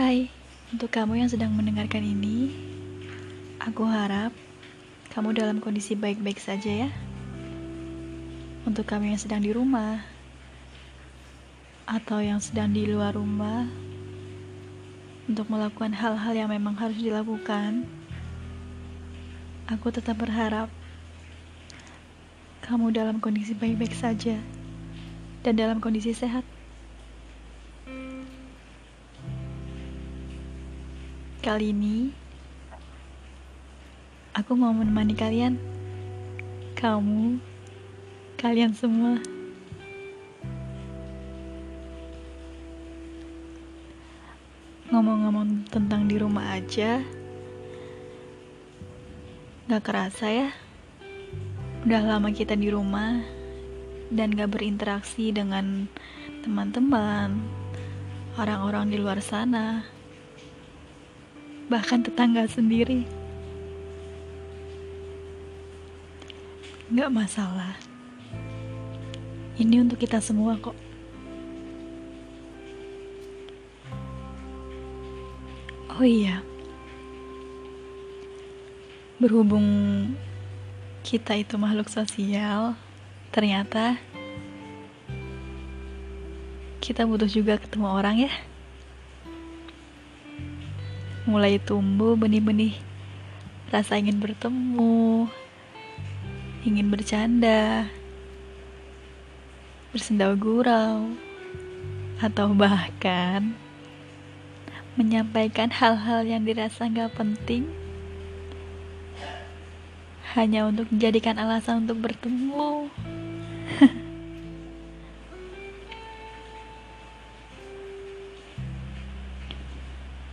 Hai, untuk kamu yang sedang mendengarkan ini, aku harap kamu dalam kondisi baik-baik saja ya. Untuk kamu yang sedang di rumah atau yang sedang di luar rumah, untuk melakukan hal-hal yang memang harus dilakukan, aku tetap berharap kamu dalam kondisi baik-baik saja dan dalam kondisi sehat. Kali ini, aku mau menemani kalian. Kamu, kalian semua. Ngomong-ngomong tentang di rumah aja, gak kerasa ya. Udah lama kita di rumah dan gak berinteraksi dengan teman-teman, orang-orang di luar sana bahkan tetangga sendiri. Gak masalah. Ini untuk kita semua kok. Oh iya. Berhubung kita itu makhluk sosial, ternyata kita butuh juga ketemu orang ya mulai tumbuh benih-benih rasa ingin bertemu, ingin bercanda, bersendau gurau, atau bahkan menyampaikan hal-hal yang dirasa gak penting hanya untuk dijadikan alasan untuk bertemu.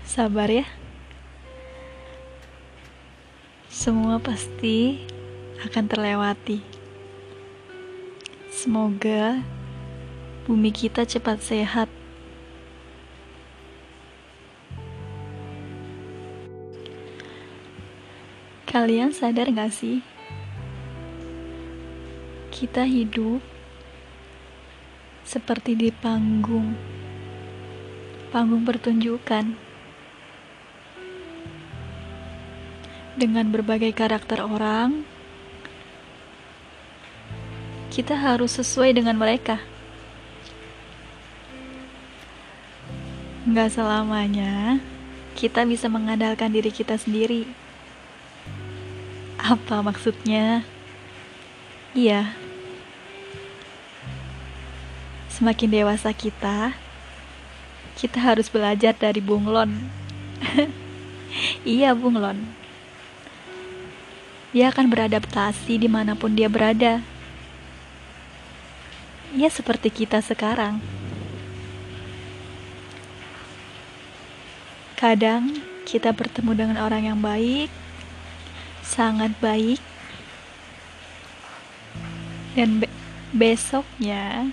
Sabar ya. Semua pasti akan terlewati. Semoga bumi kita cepat sehat. Kalian sadar gak sih? Kita hidup seperti di panggung, panggung pertunjukan. Dengan berbagai karakter orang, kita harus sesuai dengan mereka. Nggak selamanya kita bisa mengandalkan diri kita sendiri. Apa maksudnya? Iya, semakin dewasa kita, kita harus belajar dari bunglon. iya, bunglon dia akan beradaptasi di mana pun dia berada. Ya seperti kita sekarang. Kadang kita bertemu dengan orang yang baik, sangat baik, dan be besoknya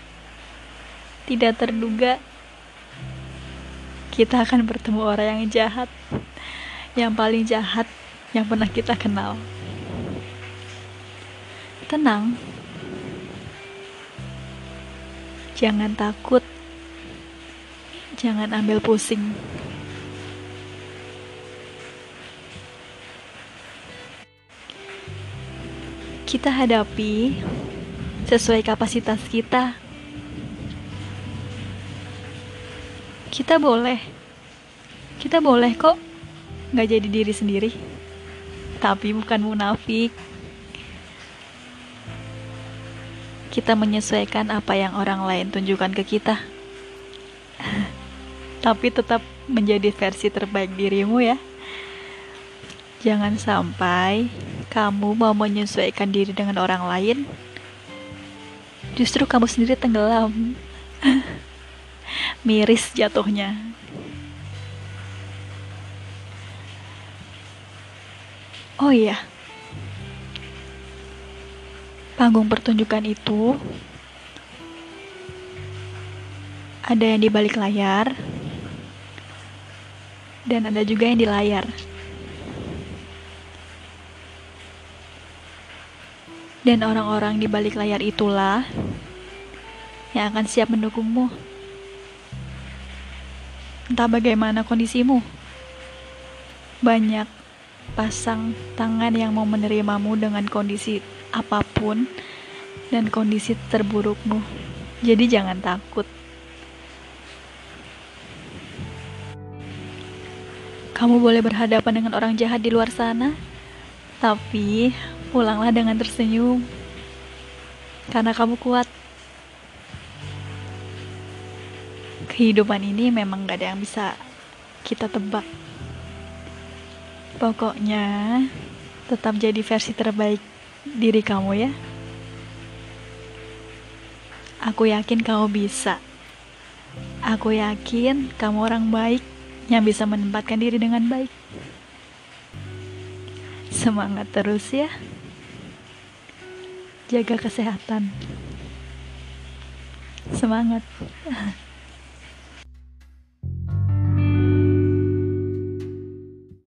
tidak terduga kita akan bertemu orang yang jahat, yang paling jahat yang pernah kita kenal tenang. Jangan takut. Jangan ambil pusing. Kita hadapi sesuai kapasitas kita. Kita boleh, kita boleh kok nggak jadi diri sendiri, tapi bukan munafik. Kita menyesuaikan apa yang orang lain tunjukkan ke kita. Tapi tetap menjadi versi terbaik dirimu ya. Jangan sampai kamu mau menyesuaikan diri dengan orang lain, justru kamu sendiri tenggelam. Miris jatuhnya. Oh iya, panggung pertunjukan itu ada yang di balik layar dan ada juga yang di layar. Dan orang-orang di balik layar itulah yang akan siap mendukungmu. entah bagaimana kondisimu. Banyak pasang tangan yang mau menerimamu dengan kondisi apa pun dan kondisi terburukmu. Jadi jangan takut. Kamu boleh berhadapan dengan orang jahat di luar sana, tapi pulanglah dengan tersenyum. Karena kamu kuat. Kehidupan ini memang gak ada yang bisa kita tebak. Pokoknya, tetap jadi versi terbaik diri kamu ya. Aku yakin kamu bisa. Aku yakin kamu orang baik yang bisa menempatkan diri dengan baik. Semangat terus ya. Jaga kesehatan. Semangat.